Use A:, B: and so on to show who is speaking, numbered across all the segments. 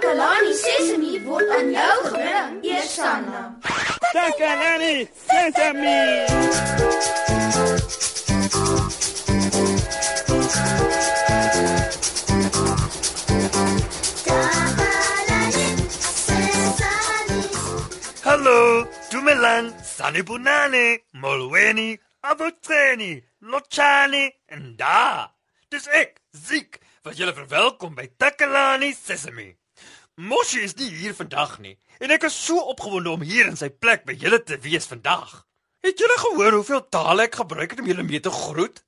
A: Takalani Sesemi word aan jou gebring, Eersanna.
B: Takalani Sesame.
C: Hallo, Dumelan, Sanibunani, Molweni, Abutreni, Lochani en da. Dis ek, Ziek, wat julle verwelkom by Takalani Sesame. Moshi is nie hier vandag nie en ek is so opgewonde om hier in sy plek by julle te wees vandag. Het julle gehoor hoeveel tale ek gebruik het om julle mee te groet?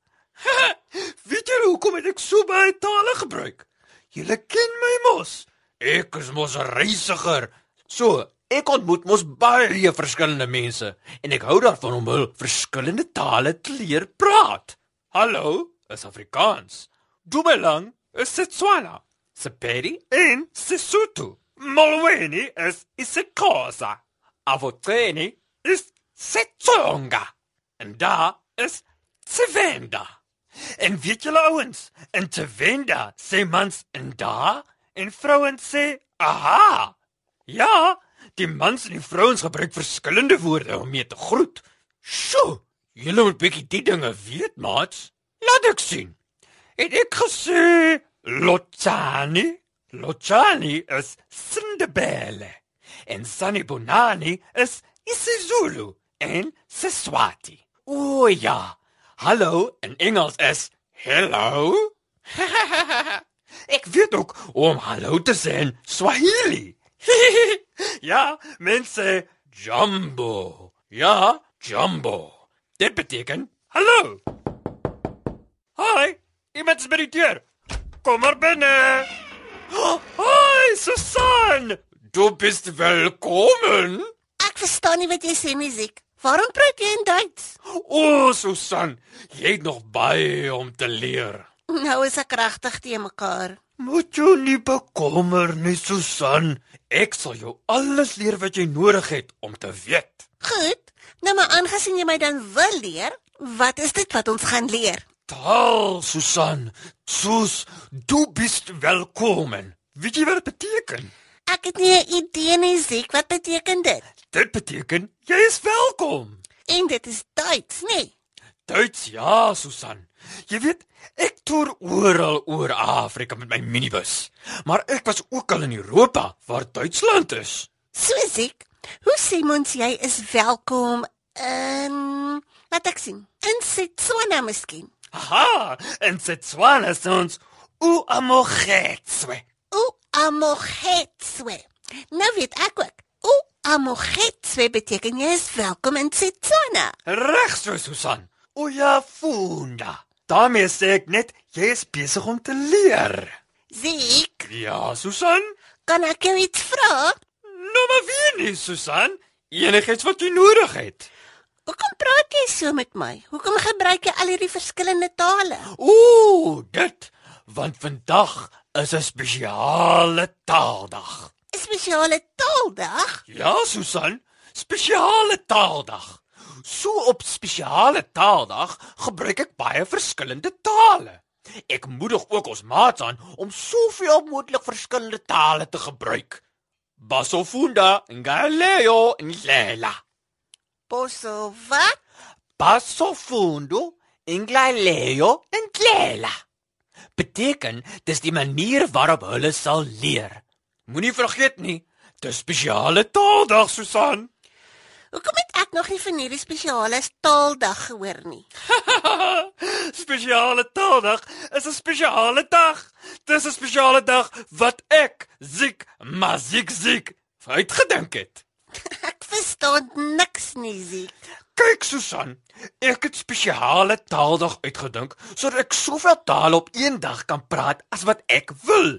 C: Weet julle hoekom het ek so baie tale gebruik? Julle ken my mos. Ek is mos 'n reisiger. So, ek ontmoet mos baie verskillende mense en ek hou daarvan om hul verskillende tale te leer praat. Hallo, is Afrikaans. Dumelang is Setswana. Sepedi en Sesotho. Molweni is isiXhosa. Avotseni is Setsonga. En da is Tsivenda. En weet julle ouens, in Tsivenda sê mans en da en vrouens sê aha. Ja, die mans en die vrouens gebruik verskillende woorde om mee te groet. Sjoe, julle moet bietjie die dinge weet, maats. Laat ek sien. Het ek gesê Lotsani? Lotsani is Sindebele. En Sanibonani is isiZulu en Siswati. O ja. Hallo in Engels is hello. ek weet ook om hallo te in Swahili. ja, mense jumbo. Ja, jumbo. Dit beteken hallo. Hi, is by die deur. Kom maar binne. Oh, hi, Susan. Du bist willkommen.
D: Ek verstaan nie wat jy sê nie, Ziek. Waarom praat jy in Duits?
C: O, oh, Susan, jy het nog baie om te leer.
D: Nou is ek regtig te mekaar.
C: Moet jy nie bekommer nie, Susan. Ek sal jou alles leer wat jy nodig het om te weet.
D: Goed. Nou maar aangesien jy my dan wil leer, wat is dit wat ons gaan leer?
C: Taal, Susan. Sus, du bist willkommen. Weet jy wat dit beteken?
D: Ek het nie 'n idee nie, Ziek. Wat beteken dit?
C: Dit beteken jy is welkom.
D: En dit is Duits, nee.
C: Duits, ja, Susan. Jy weet, ek toer oral oor Afrika met my minibus. Maar ek was ook al in Europa waar Duitsland is.
D: So Ziek. Hoe sê mens jy is welkom in wat ek sien? In Setswana miskien.
C: Aha, en Setswana sê ons u amogetswe.
D: O amogetswe. Nou weet ek ook. O amogetswe beteken jy is welkom in Setswana.
C: Reg so, Susan. O ja, funda. daarmee sê ek net jy is besig om te leer.
D: Ziek,
C: Ja, Susan?
D: kan ek jou iets vra?
C: Nou maar wie nie, Susan? Enigiets wat jy nodig het.
D: Hoekom praat jy so met my? Hoekom gebruik jy al hierdie verskillende tale?
C: Ooh, dit want vandag is 'n spesiale taaldag.
D: 'n Spesiale taaldag?
C: Ja, Susan, spesiale taaldag. So op spesiale taaldag gebruik ek baie verskillende tale. Ek moedig ook ons maats aan om soveel moontlik verskillende tale te gebruik. Basofunda, Ngaleo, Ndlela.
D: Bosso wat?
C: Basofundo, Ngaleo, Ndlela. Beteken dis die manier waarop hulle sal leer. Moenie vergeet nie, dis spesiale taaldag, Susan.
D: Hoekom het ek nog nie van hierdie spesiale taaldag gehoor nie?
C: spesiale taaldag is 'n spesiale dag. Dis 'n spesiale dag wat ek ziek, maar ziek ziek uitgedink het.
D: Verstaan niks nie, Ziek.
C: Kyk Susan, ek het spesiale taaldag uitgedink sodat ek soveel tale op een dag kan praat as wat ek wil.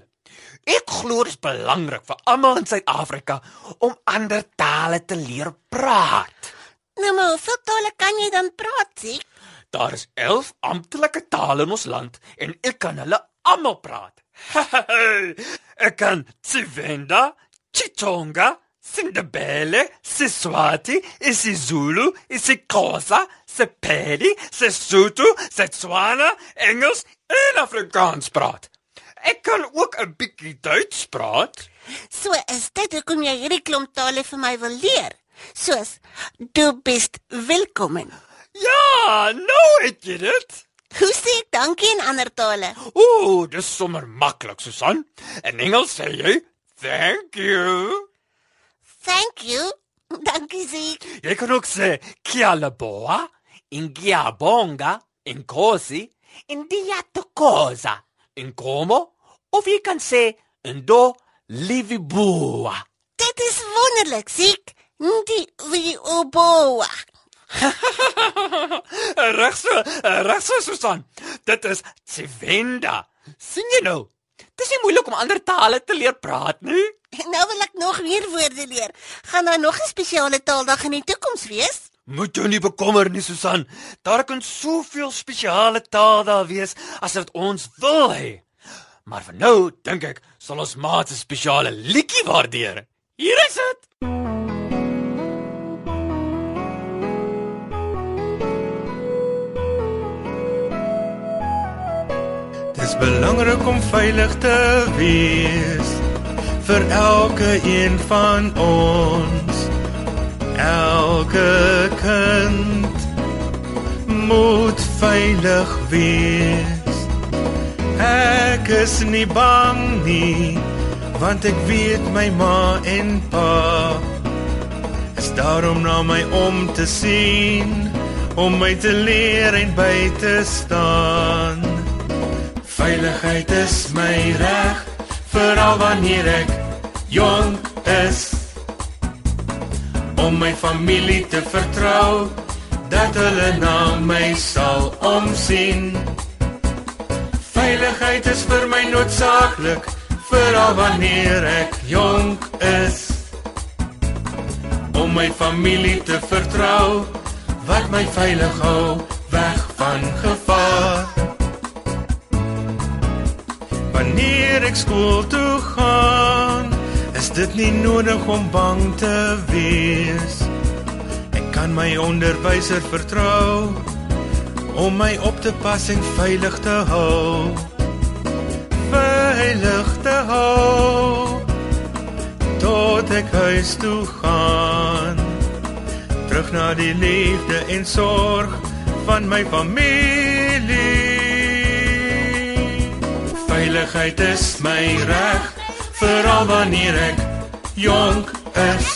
C: Ek glo dit is belangrik vir almal in Suid-Afrika om ander tale te leer praat.
D: Nou maar, hoeveel tale kan jy dan praat, Ziek?
C: Daar is 11 amptelike tale in ons land en ek kan hulle almal praat. ek kan Tsivenda, Chitonga, Sindebele, Siswati, isiZulu, isiXhosa, Sepedi, Sesotho, Setswana, Engels en Afrikaans praat. Ek kan ook 'n bietjie Duits praat.
D: So is dit hoekom jy hierdie klomp tale vir my wil leer. Soos du bist willkommen.
C: Ja, nou het jy dit.
D: Hoe sê ek dankie in ander tale?
C: Ooh, dis sommer maklik, Susan. In Engels sê jy thank you.
D: Thank you. Dankie Ziek.
C: Jy kan ook sê kialaboa, ingiabonga, inkosi, indiatokosa, inkomo, of jy kan sê ndo livibua.
D: Dit is wonderlik, Ziek. Die wie oboa.
C: Reg so, reg so Susan. Dit is Tsivenda. sien jy nou? Dis nie moeilik om ander tale te leer praat nie.
D: Nou wil ek nog meer woorde leer. Gaan daar nog 'n spesiale taaldag in die toekoms wees?
C: Moet jou nie bekommer nie, Susan. Daar kan soveel spesiale tale daar wees as wat ons wil hê. Maar vir nou dink ek sal ons maat se spesiale liedjie waardeer. Hier is dit.
E: Dis belangrik om veilig te wees vir elke een van ons. Elke kind moet veilig wees. Ek is nie bang nie, want ek weet my ma en pa is daarom na my om te sien, om my te leer en by te staan. Veiligheid is my reg, veral wanneer ek jonk is. Om my familie te vertrou, dat hulle na my sal omsien. Veiligheid is vir my noodsaaklik, veral wanneer ek jonk is. Om my familie te vertrou, wat my veilig hou weg van gevaar. Ek skool toe gaan, is dit nie nodig om bang te wees. Ek kan my onderwyser vertrou om my op te pas en veilig te hou. Veilig te hou tot ek huis toe gaan. Terug na die liefde en sorg van my familie. Veiligheid is my reg, veral wanneer ek jonk is.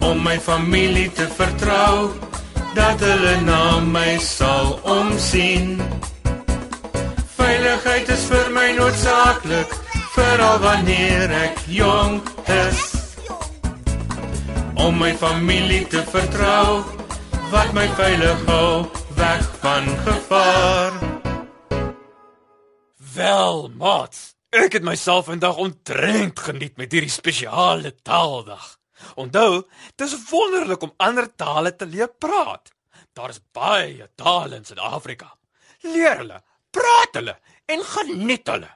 E: Om my familie te vertrou, dat hulle na my sal omsien. Veiligheid is vir my noodsaaklik, veral wanneer ek jonk is. Om my familie te vertrou, wat my veilig hou weg van gevaar.
C: Wel, maat. Ek het myself vandag ontrent geniet met hierdie spesiale taaldag. Onthou, dis wonderlik om ander tale te leer praat. Daar's baie tale in Suid-Afrika. Leer hulle, praat hulle en geniet hulle.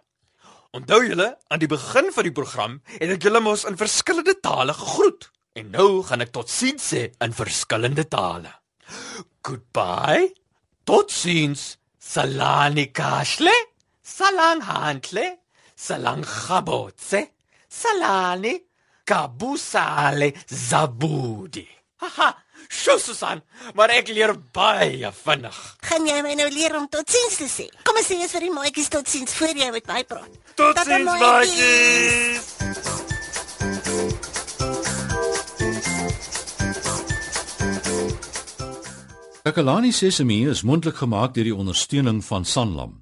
C: Onthou julle, aan die begin van die program het ek julle mos in verskillende tale gegroet. En nou gaan ek totsiens sê in verskillende tale. Goodbye. Totsiens. Salani kashle. Salang hantle. Salang gabotse. Salani kabusale zabudi. Haha. Sjoe Susan, maar ek leer baie vinnig.
D: Gaan jy my nou leer om totsiens te sê? Kom ons sê eers vir die maatjies totsiens voor jy met my praat.
C: Totsiens maatjies.
F: Takalani Sesemi is mondelik gemaak deur die ondersteuning van Sanlam.